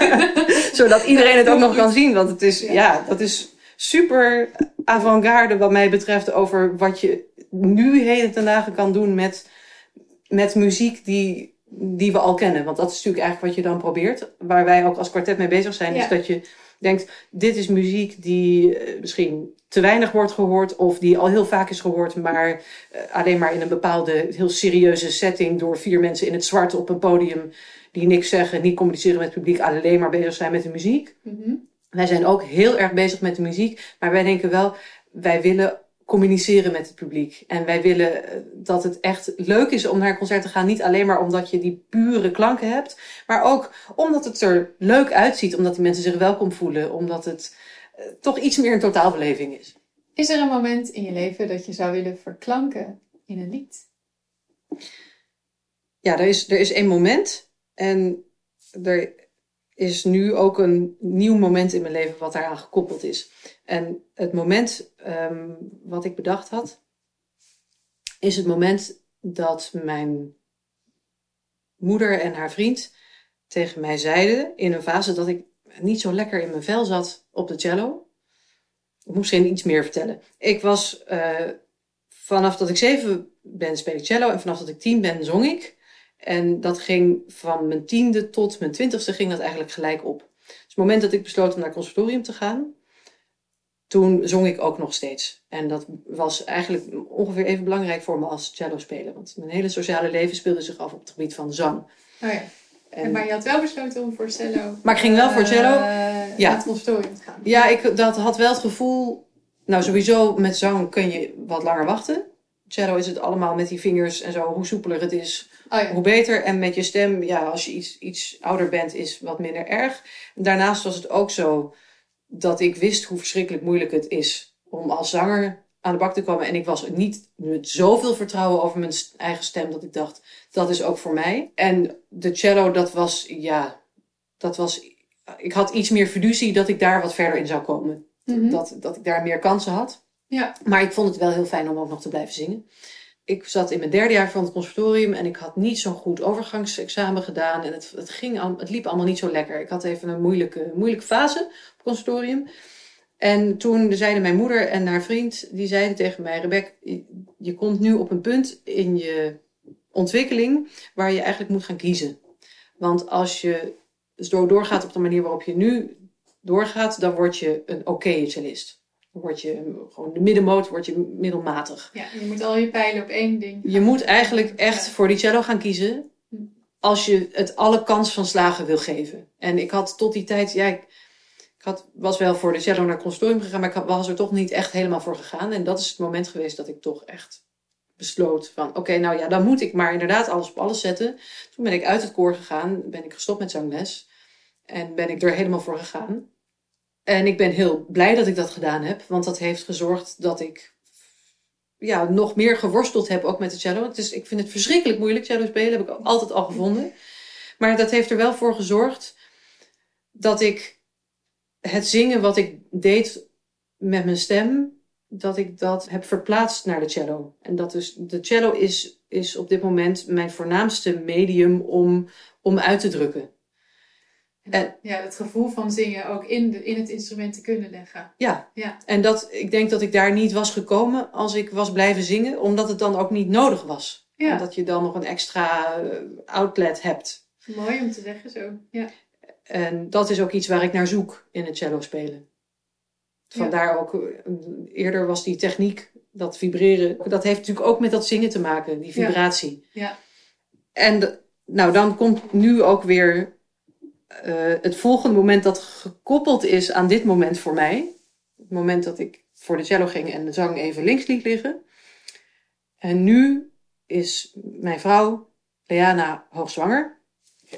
Zodat iedereen het ook nog kan zien. Want het is, Ja. ja, dat is super avant-garde wat mij betreft over wat je nu heden ten dagen kan doen met, met muziek die, die we al kennen. Want dat is natuurlijk eigenlijk wat je dan probeert. Waar wij ook als kwartet mee bezig zijn. Ja. Is dat je denkt, dit is muziek die eh, misschien te weinig wordt gehoord. Of die al heel vaak is gehoord. Maar eh, alleen maar in een bepaalde heel serieuze setting. Door vier mensen in het zwart op een podium. Die niks zeggen, niet communiceren met het publiek. Alleen maar bezig zijn met de muziek. Mhm. Wij zijn ook heel erg bezig met de muziek, maar wij denken wel, wij willen communiceren met het publiek. En wij willen eh, dat het echt leuk is om naar een concert te gaan. Niet alleen maar omdat je die pure klanken hebt, maar ook omdat het er leuk uitziet. Omdat die mensen zich welkom voelen. Omdat het eh, toch iets meer een totaalbeleving is. Is er een moment in je leven dat je zou willen verklanken in een lied? Ja, er is, er is één moment. En er is nu ook een nieuw moment in mijn leven wat daaraan gekoppeld is. En het moment ehm, wat ik bedacht had, is het moment dat mijn moeder en haar vriend tegen mij zeiden in een fase dat ik niet zo lekker in mijn vel zat op de cello. Ik moest geen iets meer vertellen. Ik was eh, vanaf dat ik zeven ben speel ik cello en vanaf dat ik tien ben zong ik. En dat ging van mijn tiende tot mijn twintigste ging dat eigenlijk gelijk op. Dus het moment dat ik besloot om naar het conservatorium te gaan, toen zong ik ook nog steeds. En dat was eigenlijk ongeveer even belangrijk voor me als cello spelen. Want mijn hele sociale leven speelde zich af op het gebied van zang. Oh ja. En, maar je had wel besloten om voor cello... Maar ik ging wel voor cello. eh, Ja. naar het conservatorium te gaan. ja, ik dat had wel het gevoel. Nou, sowieso met zang kun je wat langer wachten. Cello is het allemaal met die vingers en zo. Hoe soepeler het is, Oh ja. hoe beter. En met je stem, ja, als je iets, iets ouder bent, is wat minder erg. Daarnaast was het ook zo dat ik wist hoe verschrikkelijk moeilijk het is om als zanger aan de bak te komen. En ik was niet met zoveel vertrouwen over mijn eigen stem dat ik dacht, dat is ook voor mij. En de cello, dat was, ja, dat was, ik had iets meer fiducie dat ik daar wat verder in zou komen. Mhm. Dat, dat ik daar meer kansen had. Ja. Maar ik vond het wel heel fijn om ook nog te blijven zingen. Ik zat in mijn derde jaar van het conservatorium en ik had niet zo'n goed overgangsexamen gedaan. En het, het, ging, het liep allemaal niet zo lekker. Ik had even een moeilijke, moeilijke fase op het conservatorium. En toen zeiden mijn moeder en haar vriend, die zeiden tegen mij, Rebecca, je- je komt nu op een punt in je ontwikkeling waar je eigenlijk moet gaan kiezen. Want als je zo doorgaat op de manier waarop je nu doorgaat, dan word je een oké cellist. Word je gewoon de middenmoot, word je middelmatig. Ja, je moet al je pijlen op één ding. Je moet eigenlijk echt voor die cello gaan kiezen als je het alle kans van slagen wil geven. En ik had tot die tijd, ja, ik, ik had, was wel voor de cello naar het gegaan, maar ik had- was er toch niet echt helemaal voor gegaan. En dat is het moment geweest dat ik toch echt besloot van, oké, nou ja, dan moet ik maar inderdaad alles op alles zetten. Toen ben ik uit het koor gegaan, ben ik gestopt met zangles en ben ik er helemaal voor gegaan. En ik ben heel blij dat ik dat gedaan heb, want dat heeft gezorgd dat ik ja, nog meer geworsteld heb ook met de cello. Is, ik vind het verschrikkelijk moeilijk cello spelen, heb ik altijd al gevonden. Maar dat heeft er wel voor gezorgd dat ik het zingen wat ik deed met mijn stem, dat ik dat heb verplaatst naar de cello. En dat dus, de cello is, is op dit moment mijn voornaamste medium om, om uit te drukken. En- Ja, het gevoel van zingen ook in, de, in het instrument te kunnen leggen. Ja. Ja. En dat, ik denk dat ik daar niet was gekomen als ik was blijven zingen, omdat het dan ook niet nodig was. Ja. Omdat je dan nog een extra eh, outlet hebt. Mooi om te zeggen zo. Ja. En dat is ook iets waar ik naar zoek in het cello spelen. Vandaar ook, eh, eerder was die techniek, dat vibreren, dat heeft natuurlijk ook met dat zingen te maken, die Ja. vibratie. Ja. En nou, dan komt nu ook weer eh, het volgende moment dat gekoppeld is aan dit moment voor mij. Het moment dat ik voor de cello ging en de zang even links liet liggen. En nu is mijn vrouw, Leana, hoogzwanger.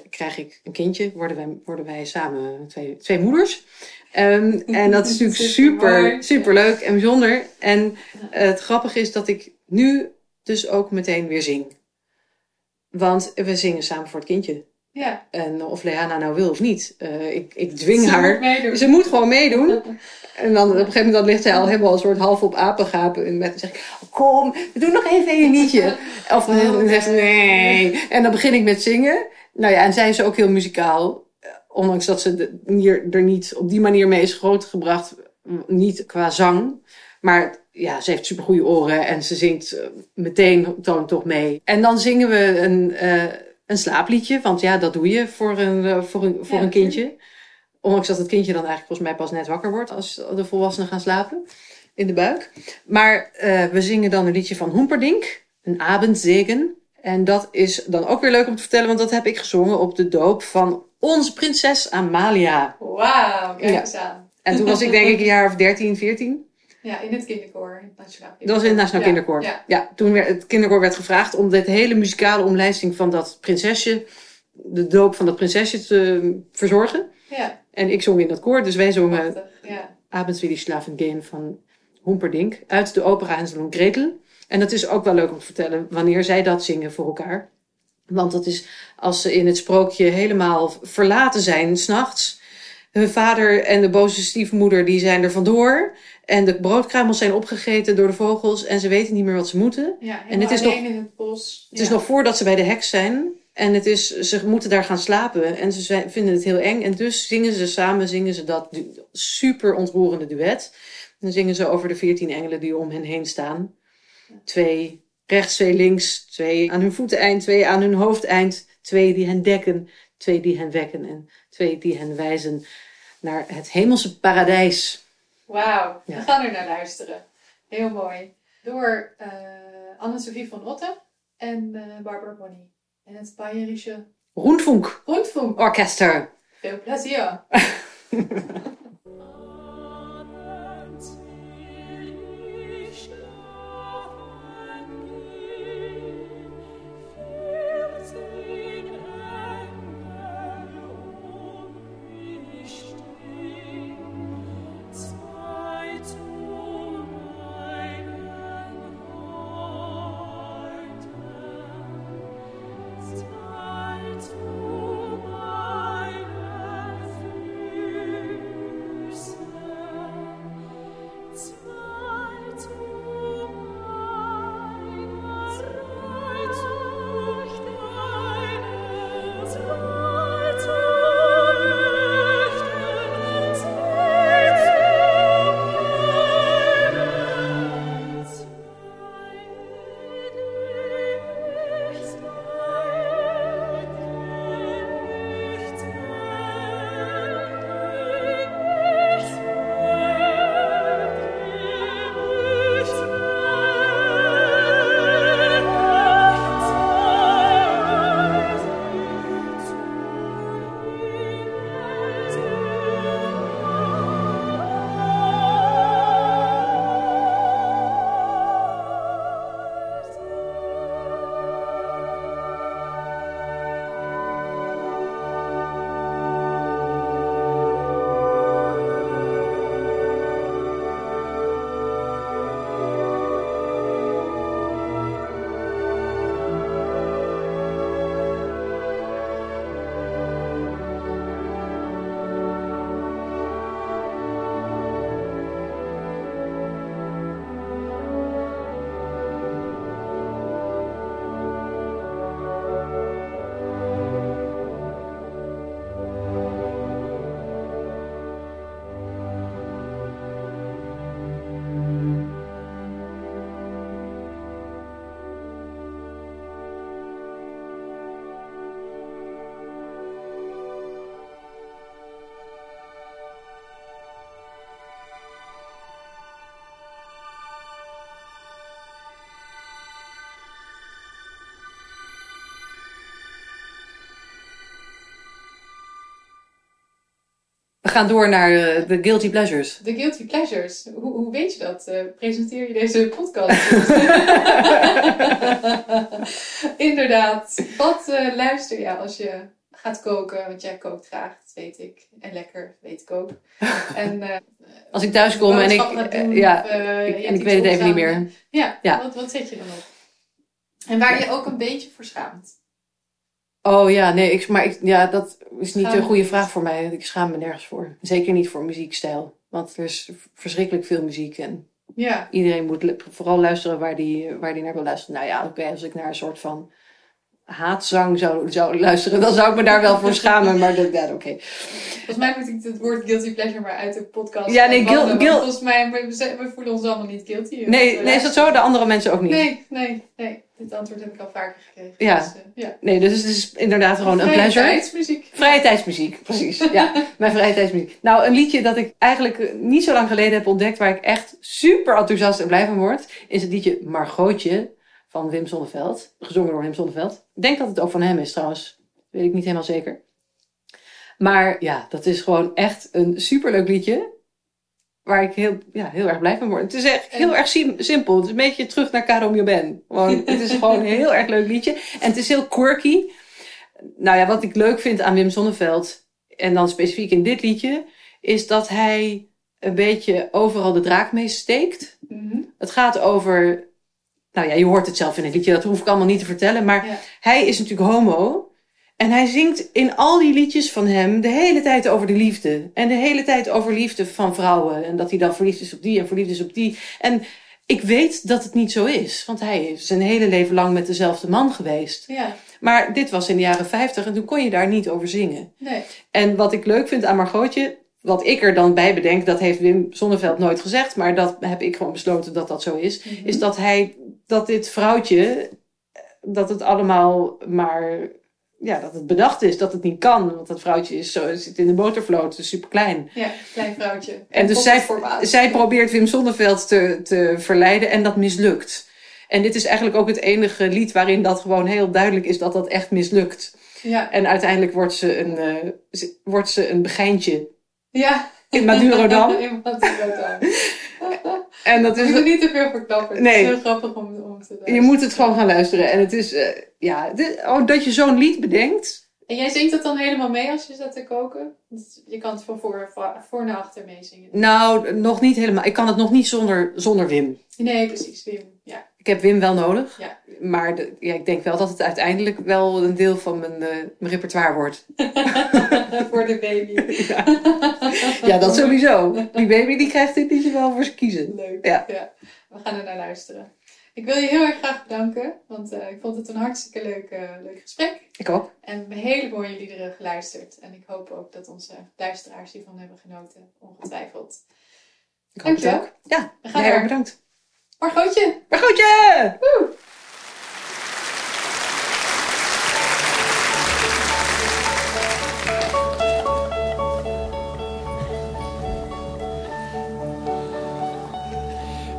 Krijg ik een kindje, worden wij, worden wij samen twee, twee moeders. Ehm, en dat is natuurlijk super, super leuk en bijzonder. En eh, het grappige is dat ik nu dus ook meteen weer zing. Want we zingen samen voor het kindje. Ja. En of Leana nou wil of niet. eh, ik, ik dwing Ze haar. moet. Ze moet gewoon meedoen. En dan op een gegeven moment dan ligt zij al helemaal een soort half op apengapen. En met, dan zeg ik, kom, we doen nog even een liedje. Of dan zegt ze, nee. En dan begin ik met zingen. Nou ja, en zij is ook heel muzikaal. Eh, Ondanks dat ze de- hier, er niet op die manier mee is grootgebracht. Niet qua zang. Maar ja, ze heeft supergoeie oren. En ze zingt eh, meteen toon toch mee. En dan zingen we een, een slaapliedje. Want ja, dat doe je voor een, eh, voor een, voor Ja, een kindje. Ondanks dat het kindje dan eigenlijk volgens mij pas net wakker wordt als de volwassenen gaan slapen in de buik. Maar eh, we zingen dan een liedje van Hoemperdink, een abendzegen. En dat is dan ook weer leuk om te vertellen, want dat heb ik gezongen op de doop van onze prinses Amalia. Wauw, kijk eens aan. En toen was ik denk ik een jaar of 13, 14. Ja, in het kinderkoor. in het Nationaal Dat was in het Nationaal Ja, Kinderkoor. Ja. Ja, toen werd, het kinderkoor werd gevraagd om dit hele muzikale omlijsting van dat prinsesje, de doop van dat prinsesje te verzorgen. Ja, En ik zong in dat koor, dus wij zongen. Ja. Abends will ich schlafen gehen van Humperdinck uit de opera Hansel en Gretel. En dat is ook wel leuk om te vertellen wanneer zij dat zingen voor elkaar. Want dat is als ze in het sprookje helemaal verlaten zijn, s'nachts. Hun vader en de boze stiefmoeder die zijn er vandoor. En de broodkruimels zijn opgegeten door de vogels en ze weten niet meer wat ze moeten. ja En het is alleen in het bos. Het is nog voordat ze bij de heks zijn. En het is, ze moeten daar gaan slapen. En ze zijn, vinden het heel eng. En dus zingen ze samen zingen ze dat super ontroerende duet. En dan zingen ze over de veertien engelen die om hen heen staan. Twee rechts, twee links. Twee aan hun voeteneind, twee aan hun hoofdeind. Twee die hen dekken, twee die hen wekken. En twee die hen wijzen naar het hemelse paradijs. Wauw, we gaan er naar luisteren. Heel mooi. Door eh Anne-Sophie van Otten en eh Barbara Bonny. En het Bayerische Rundfunk Rundfunk. Orchester. Veel plezier. gaan door naar eh, de Guilty Pleasures. De Guilty Pleasures. Hoe, hoe weet je dat? Eh, presenteer je deze podcast? Inderdaad. Wat eh, luister je als je gaat koken? Want jij kookt graag, dat weet ik. En lekker, weet ik ook. En, Als ik thuis kom en ik... doen, ja, of, ik- en ik weet het even niet meer. Ja, Ja. Wat, wat zet je dan op? En waar je ook een beetje voor schaamt. Oh ja, nee, ik, maar ik, ja, dat is niet een je goede vraag voor mij. Ik schaam me nergens voor. Zeker niet voor muziekstijl. Want er is verschrikkelijk veel muziek en Ja, iedereen moet vooral luisteren waar die, waar die naar wil luisteren. Nou ja, oké, als ik naar een soort van haatzang zou, zou luisteren, dan zou ik me daar wel voor schamen. Maar dat, ja, oké. volgens mij moet ik het woord guilty pleasure maar uit de podcast Ja, nee, verbannen, guil- want guil- Volgens mij, we, we- voelen ons allemaal niet guilty. Nee, nee, is dat zo? De andere mensen ook niet? Nee, nee, nee. Dit antwoord heb ik al vaker gekregen. Ja. Dus, eh, ja. Nee, dus het is inderdaad gewoon een Vrije pleasure. tijdsmuziek. Vrije tijdsmuziek, precies. Ja, mijn vrije tijdsmuziek. Nou, een liedje dat ik eigenlijk eh, niet zo lang geleden heb ontdekt, waar ik echt super enthousiast en blij van word, is het liedje Margotje van Wim Sonneveld. Gezongen door Wim Sonneveld. Ik denk dat het ook van hem is trouwens. Weet ik niet helemaal zeker. Maar ja, dat is gewoon echt een superleuk liedje. Waar ik heel, ja, heel erg blij van word. Het is echt heel En- erg sim- simpel. Het is een beetje terug naar Caro Ben. Gewoon, het is gewoon een heel erg leuk liedje. En het is heel quirky. Nou ja, wat ik leuk vind aan Wim Sonneveld, en dan specifiek in dit liedje, is dat hij een beetje overal de draak mee steekt. Mhm. Het gaat over, nou ja, je hoort het zelf in het liedje, dat hoef ik allemaal niet te vertellen, maar Ja. hij is natuurlijk homo. En hij zingt in al die liedjes van hem de hele tijd over de liefde. En de hele tijd over liefde van vrouwen. En dat hij dan verliefd is op die en verliefd is op die. En ik weet dat het niet zo is. Want hij is zijn hele leven lang met dezelfde man geweest. Ja, Maar dit was in de jaren 50 en toen kon je daar niet over zingen. nee. En wat ik leuk vind aan Margotje, wat ik er dan bij bedenk, dat heeft Wim Sonneveld nooit gezegd, maar dat heb ik gewoon besloten dat dat zo is, Mhm. is dat hij, dat dit vrouwtje, dat het allemaal maar, ja, dat het bedacht is, dat het niet kan. Want dat vrouwtje is zo, zit in de motorvloot, is super klein. Ja, klein vrouwtje. En dus zij, zij probeert Wim Sonneveld te, te verleiden en dat mislukt. En dit is eigenlijk ook het enige lied waarin dat gewoon heel duidelijk is dat dat echt mislukt. Ja, En uiteindelijk wordt ze een, ze- wordt ze een begijntje ja. in Madurodam. In Madurodam. En dat Ik moet er is, niet te veel verklappen. Nee. Het is heel grappig om, om te luisteren. je moet het gewoon gaan luisteren. En het is, eh, ja, dit- oh, dat je zo'n lied bedenkt. En jij zingt dat dan helemaal mee als je staat te koken? Je kan het van voor, voor, voor naar achter meezingen. Nou, nog niet helemaal. Ik kan het nog niet zonder, zonder Wim. Nee, precies. Wim. Ja. Ik heb Wim wel nodig. Ja. Maar de- ja, ik denk wel dat het uiteindelijk wel een deel van mijn, eh, mijn repertoire wordt. voor de baby. Ja. ja, dat sowieso. Die baby die krijgt dit liedje wel voor zijn kiezen. Leuk. Ja. We gaan er naar luisteren. Ik wil je heel erg graag bedanken, want eh, ik vond het een hartstikke leuk, eh, leuk gesprek. Ik ook. En we hebben hele mooie liederen geluisterd. En ik hoop ook dat onze luisteraars hiervan hebben genoten, ongetwijfeld. Ik hoop het Dankjewel. ook. Ja, We gaan ook door. bedankt. Margotje! Maar goedje!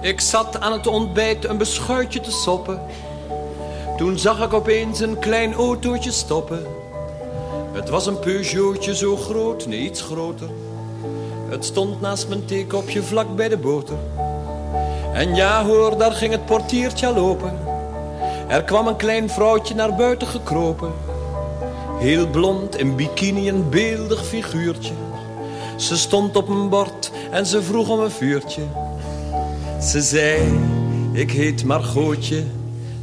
Ik zat aan het ontbijt een beschuitje te soppen. Toen zag ik opeens een klein autootje stoppen. Het was een Peugeotje zo groot, nee iets groter. Het stond naast mijn theekopje vlak bij de boter. En ja hoor, daar ging het portiertje al open. Er kwam een klein vrouwtje naar buiten gekropen. Heel blond in bikini, een beeldig figuurtje. Ze stond op een bord en ze vroeg om een vuurtje. Ze zei, ik heet Margootje.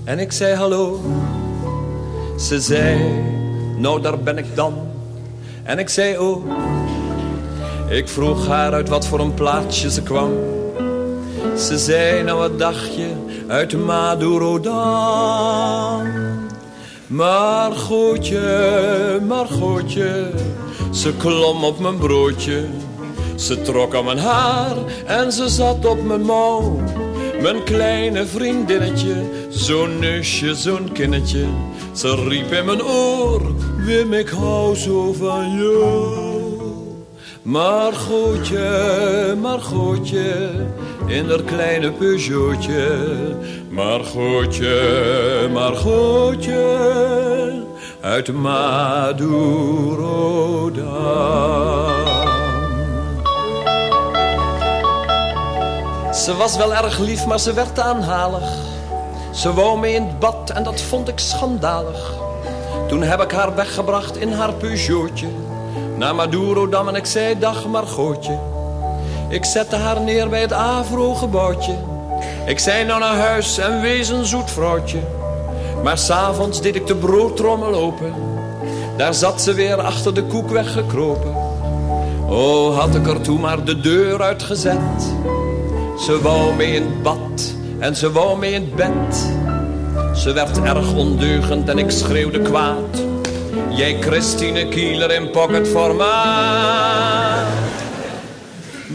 En ik zei hallo. Ze zei, nou daar ben ik dan. En ik zei oh. Ik vroeg haar uit wat voor een plaatsje ze kwam. Ze zei, nou wat dacht je, uit Madurodam. Margootje, Margootje, ze klom op mijn broodje. Ze trok aan mijn haar en ze zat op mijn mouw. Mijn kleine vriendinnetje, zo'n neusje, zo'n kinnetje. Ze riep in mijn oor, Wim, ik hou zo van jou. Margootje, Margootje, in dat kleine Peugeotje. Maar gootje, maar gootje, uit Madurodam. Ze was wel erg lief, maar ze werd aanhalig. Ze wou mee in het bad en dat vond ik schandalig. Toen heb ik haar weggebracht in haar Peugeotje. Naar Madurodam en ik zei dag Margootje. Ik zette haar neer bij het Avro-gebouwtje. Ik zei nou naar huis en wees een zoet vrouwtje. Maar s'avonds deed ik de broodtrommel open. Daar zat ze weer achter de koek weggekropen. Oh, had ik er toen maar de deur uitgezet. Ze wou mee in het bad en ze wou mee in het bed. Ze werd erg ondeugend en ik schreeuwde kwaad. Jij Christine Kieler in pocketformaat.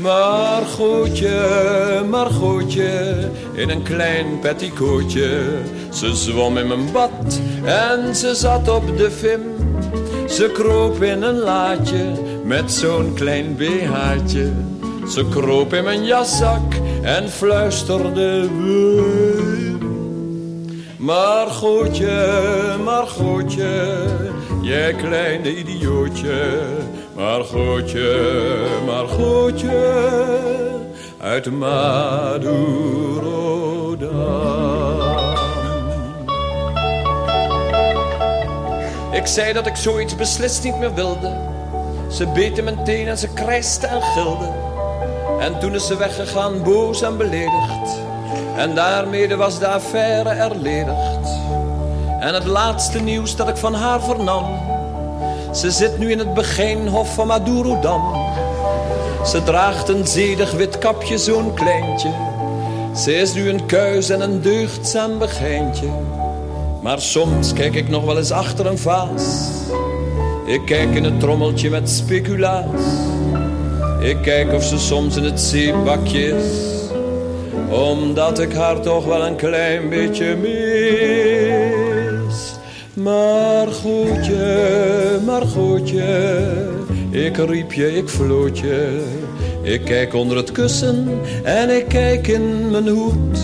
Maar goedje, maar goedje, in een klein petticootje. Ze zwom in mijn bad en ze zat op de vim. Ze kroop in een laadje met zo'n klein BH'tje. Ze kroop in mijn jaszak en fluisterde Wim. Maar goedje, maar goedje, jij kleine idiootje. Maar goedje, maar goedje, uit Madurodam. Ik zei dat ik zoiets beslist niet meer wilde. Ze beet in mijn teen en ze krijste en gilde. En toen is ze weggegaan, boos en beledigd. En daarmee was de affaire erledigd. En het laatste nieuws dat ik van haar vernam. Ze zit nu in het begijnhof van Madurodam. Ze draagt een zedig wit kapje, zo'n kleintje. Ze is nu een kuis en een deugdzaam begijntje. Maar soms kijk ik nog wel eens achter een vaas. Ik kijk in het trommeltje met speculaas. Ik kijk of ze soms in het zeepbakje is. Omdat ik haar toch wel een klein beetje mis. Maar goedje, maar goedje. Ik riep je, ik floot je. Ik kijk onder het kussen en ik kijk in mijn hoed.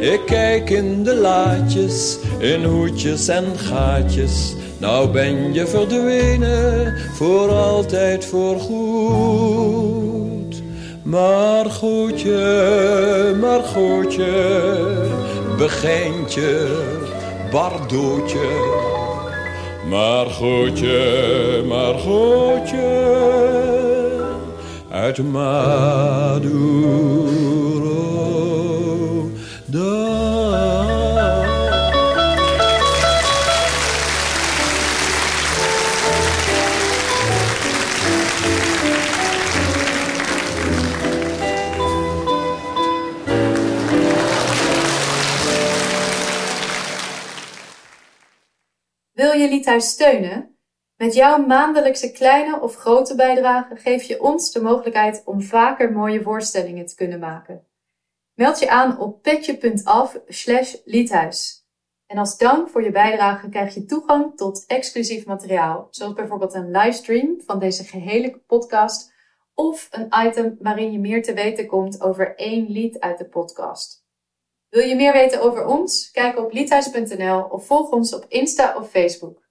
Ik kijk in de laadjes, in hoedjes en gaatjes. Nou ben je verdwenen, voor altijd voorgoed. Maar goedje, maar goedje, begijntje, bardootje. Maar goedje, maar goedje, uit Maduro. Je Liedhuis steunen? Met jouw maandelijkse kleine of grote bijdrage geef je ons de mogelijkheid om vaker mooie voorstellingen te kunnen maken. Meld je aan op petje.af slash. En als dank voor je bijdrage krijg je toegang tot exclusief materiaal, zoals bijvoorbeeld een livestream van deze gehele podcast of een item waarin je meer te weten komt over één lied uit de podcast. Wil je meer weten over ons? Kijk op liedhuis.nl of volg ons op Insta of Facebook.